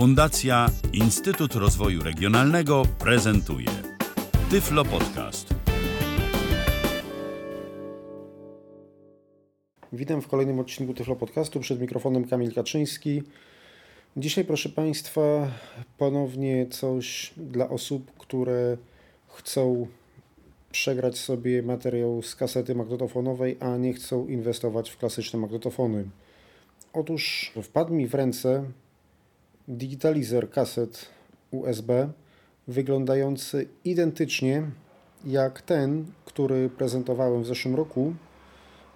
Fundacja Instytut Rozwoju Regionalnego prezentuje Tyflo Podcast. Witam w kolejnym odcinku Tyflo Podcastu. Przed mikrofonem Kamil Kaczyński. Dzisiaj, proszę Państwa, ponownie coś dla osób, które chcą przegrać sobie materiał z kasety magnetofonowej, a nie chcą inwestować w klasyczne magnetofony. Otóż wpadł mi w ręce digitalizer kaset USB wyglądający identycznie jak ten, który prezentowałem w zeszłym roku,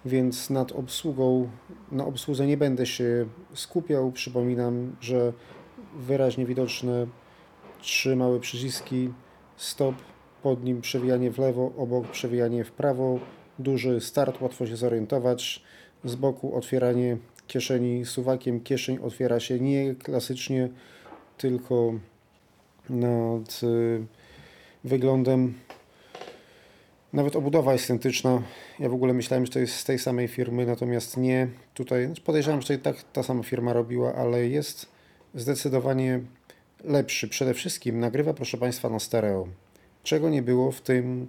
więc nad obsługą, na obsłudze nie będę się skupiał. Przypominam, że wyraźnie widoczne trzy małe przyciski stop, pod nim przewijanie w lewo, obok przewijanie w prawo, duży start, łatwo się zorientować, z boku otwieranie kieszeni suwakiem. Kieszeń otwiera się nie klasycznie, tylko nad y, wyglądem. Nawet obudowa jest identyczna. Ja w ogóle myślałem, że to jest z tej samej firmy, natomiast nie. Tutaj znaczy podejrzewam, że to i tak ta sama firma robiła, ale jest zdecydowanie lepszy. Przede wszystkim nagrywa, proszę Państwa, na stereo. Czego nie było w tym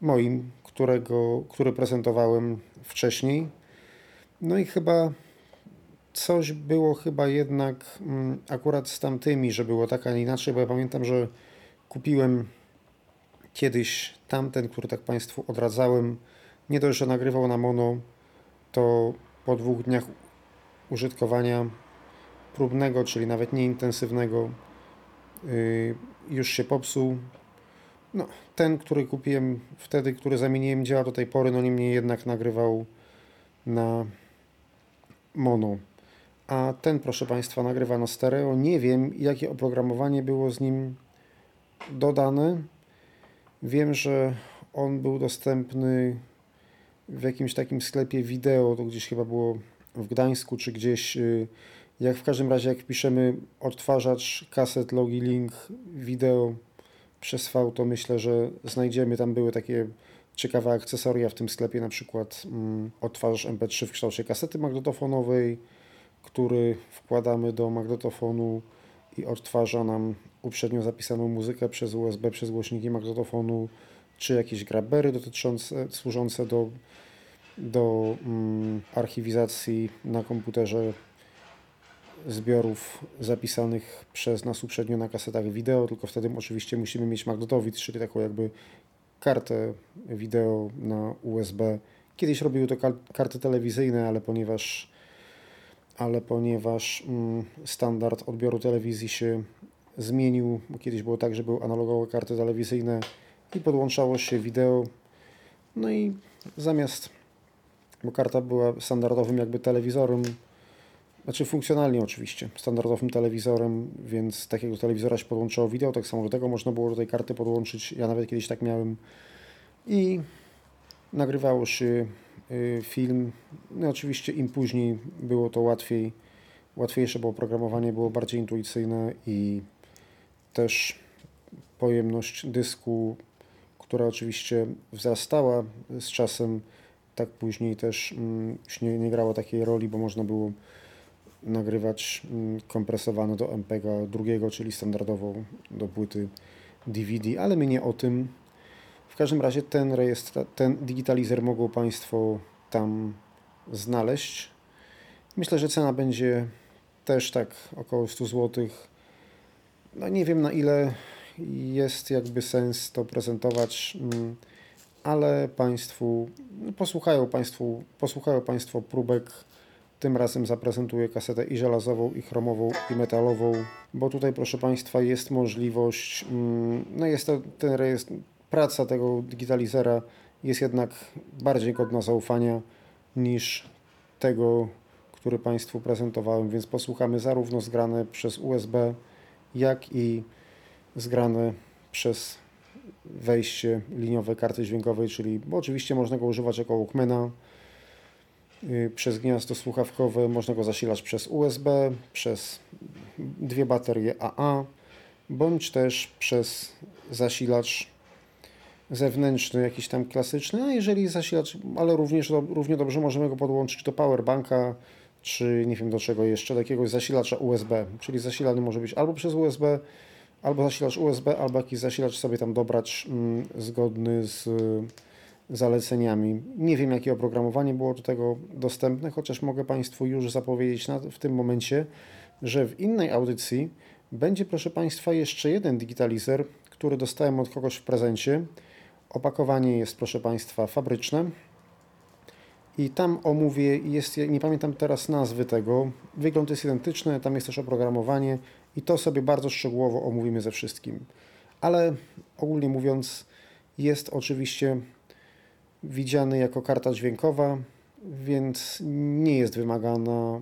moim, którego, który prezentowałem wcześniej. No i chyba coś było chyba jednak mm, akurat z tamtymi, że było tak, a nie inaczej, bo ja pamiętam, że kupiłem kiedyś tamten, który tak Państwu odradzałem. Nie dość, że nagrywał na mono, to po dwóch dniach użytkowania próbnego, czyli nawet nieintensywnego, yy, już się popsuł. No, ten, który kupiłem wtedy, który zamieniłem, działa do tej pory, no niemniej jednak nagrywał na mono a ten, proszę Państwa, nagrywa na stereo. Nie wiem, jakie oprogramowanie było z nim dodane. Wiem, że on był dostępny w jakimś takim sklepie wideo, to gdzieś chyba było w Gdańsku, czy gdzieś, y, jak w każdym razie, jak wpiszemy odtwarzacz kaset Logi Link wideo przez V, to myślę, że znajdziemy, tam były takie ciekawe akcesoria w tym sklepie, na przykład mm, odtwarzacz MP3 w kształcie kasety magnetofonowej, który wkładamy do magnetofonu i odtwarza nam uprzednio zapisaną muzykę przez USB, przez głośniki magnetofonu, czy jakieś grabery dotyczące, służące do, do mm, archiwizacji na komputerze zbiorów zapisanych przez nas uprzednio na kasetach wideo, tylko wtedy oczywiście musimy mieć magnetowid, czyli taką jakby kartę wideo na USB. Kiedyś robiły to karty telewizyjne, ale ponieważ ale ponieważ mm, standard odbioru telewizji się zmienił, kiedyś było tak, że były analogowe karty telewizyjne i podłączało się wideo, no i zamiast, bo karta była standardowym jakby telewizorem, znaczy funkcjonalnie oczywiście, standardowym telewizorem, więc takiego telewizora się podłączało wideo, tak samo do tego można było do tej karty podłączyć, ja nawet kiedyś tak miałem. I nagrywało się film. No oczywiście im później było to łatwiej, łatwiejsze, bo oprogramowanie było bardziej intuicyjne i też pojemność dysku, która oczywiście wzrastała z czasem, tak później też mm, już nie, nie takiej roli, bo można było nagrywać mm, kompresowane do MPEGA drugiego, czyli standardowo do płyty DVD, ale my nie o tym. Każdym razie ten rejestr, ten digitalizer mogą Państwo tam znaleźć. Myślę, że cena będzie też tak około 100 zł. No nie wiem na ile jest jakby sens to prezentować, mm, ale Państwu, no posłuchają Państwu, posłuchają Państwo próbek. Tym razem zaprezentuję kasetę i żelazową, i chromową, i metalową, bo tutaj, proszę Państwa, jest możliwość, mm, no jest to ten rejestr, praca tego digitalizera jest jednak bardziej godna zaufania niż tego, który Państwu prezentowałem, więc posłuchamy zarówno zgrane przez USB, jak i zgrane przez wejście liniowe karty dźwiękowej, czyli oczywiście można go używać jako Walkmana, yy, przez gniazdo słuchawkowe, można go zasilać przez USB, przez dwie baterie AA, bądź też przez zasilacz zewnętrzny, jakiś tam klasyczny, a jeżeli zasilacz, ale również równie dobrze możemy go podłączyć do powerbanka, czy nie wiem do czego jeszcze, do jakiegoś zasilacza USB, czyli zasilany może być albo przez USB, albo zasilacz USB, albo jakiś zasilacz sobie tam dobrać mm, zgodny z zaleceniami. Nie wiem, jakie oprogramowanie było do tego dostępne, chociaż mogę Państwu już zapowiedzieć na, w tym momencie, że w innej audycji będzie, proszę Państwa, jeszcze jeden digitalizer, który dostałem od kogoś w prezencie. Opakowanie jest, proszę Państwa, fabryczne. I tam omówię, jest, nie pamiętam teraz nazwy tego, wygląd jest identyczny, tam jest też oprogramowanie i to sobie bardzo szczegółowo omówimy ze wszystkim. Ale ogólnie mówiąc, jest oczywiście widziany jako karta dźwiękowa, więc nie jest wymagana,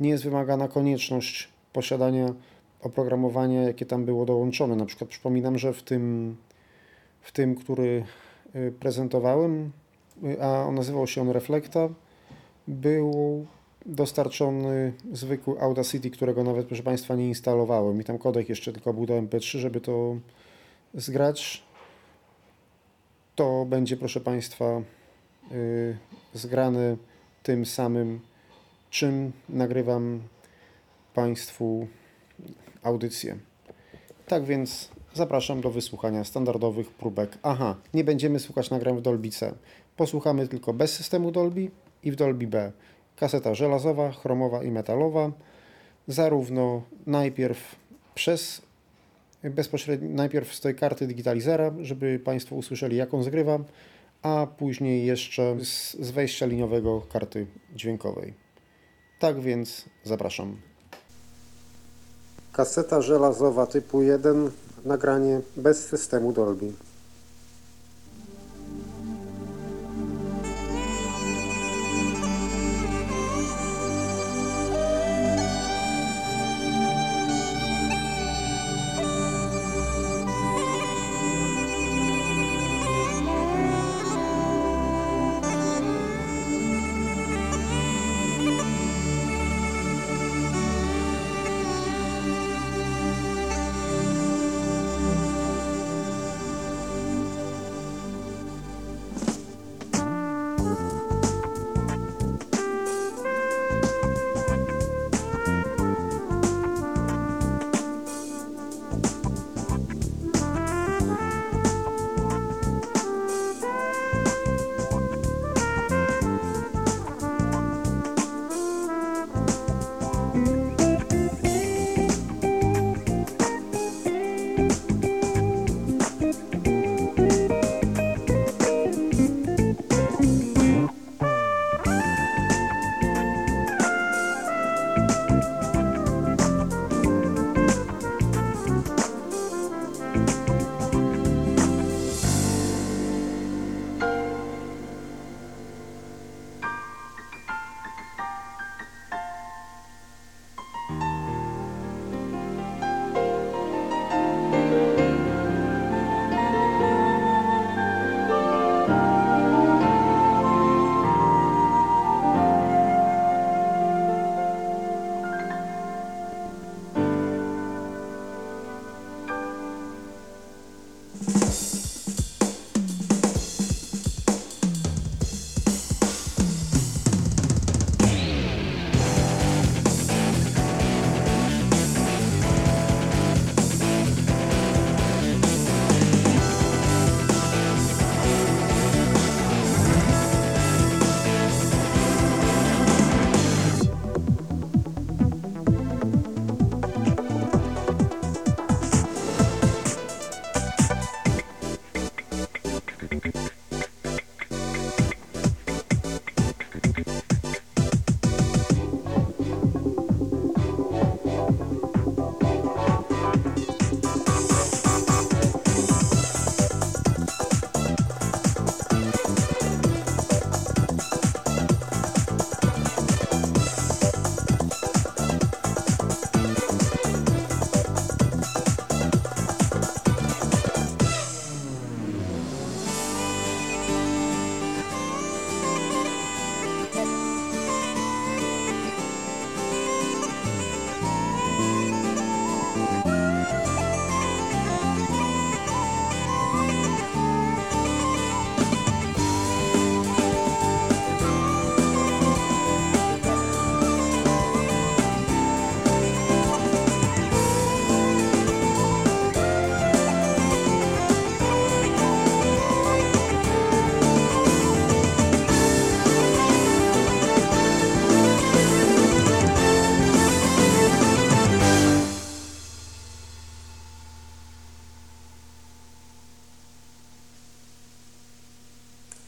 nie jest wymagana konieczność posiadania oprogramowania, jakie tam było dołączone. Na przykład przypominam, że w tym, w tym który y, prezentowałem, y, a nazywał się on Reflecta, był dostarczony zwykły Audacity, którego nawet, proszę Państwa, nie instalowałem. I tam kodek jeszcze tylko był do MP3, żeby to zgrać to będzie, proszę Państwa, yy, zgrane tym samym, czym nagrywam Państwu audycję. Tak więc zapraszam do wysłuchania standardowych próbek. Aha, nie będziemy słuchać nagrań w Dolby C. Posłuchamy tylko bez systemu Dolby i w Dolby B. Kaseta żelazowa, chromowa i metalowa. Zarówno najpierw przez bezpośrednio najpierw z tej karty digitalizera, żeby Państwo usłyszeli, jak on zgrywa, a później jeszcze z, z wejścia liniowego karty dźwiękowej. Tak więc zapraszam. Kaseta żelazowa typu 1, nagranie bez systemu Dolby.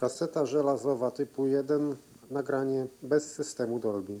Kaseta żelazowa typu 1, nagranie bez systemu Dolby.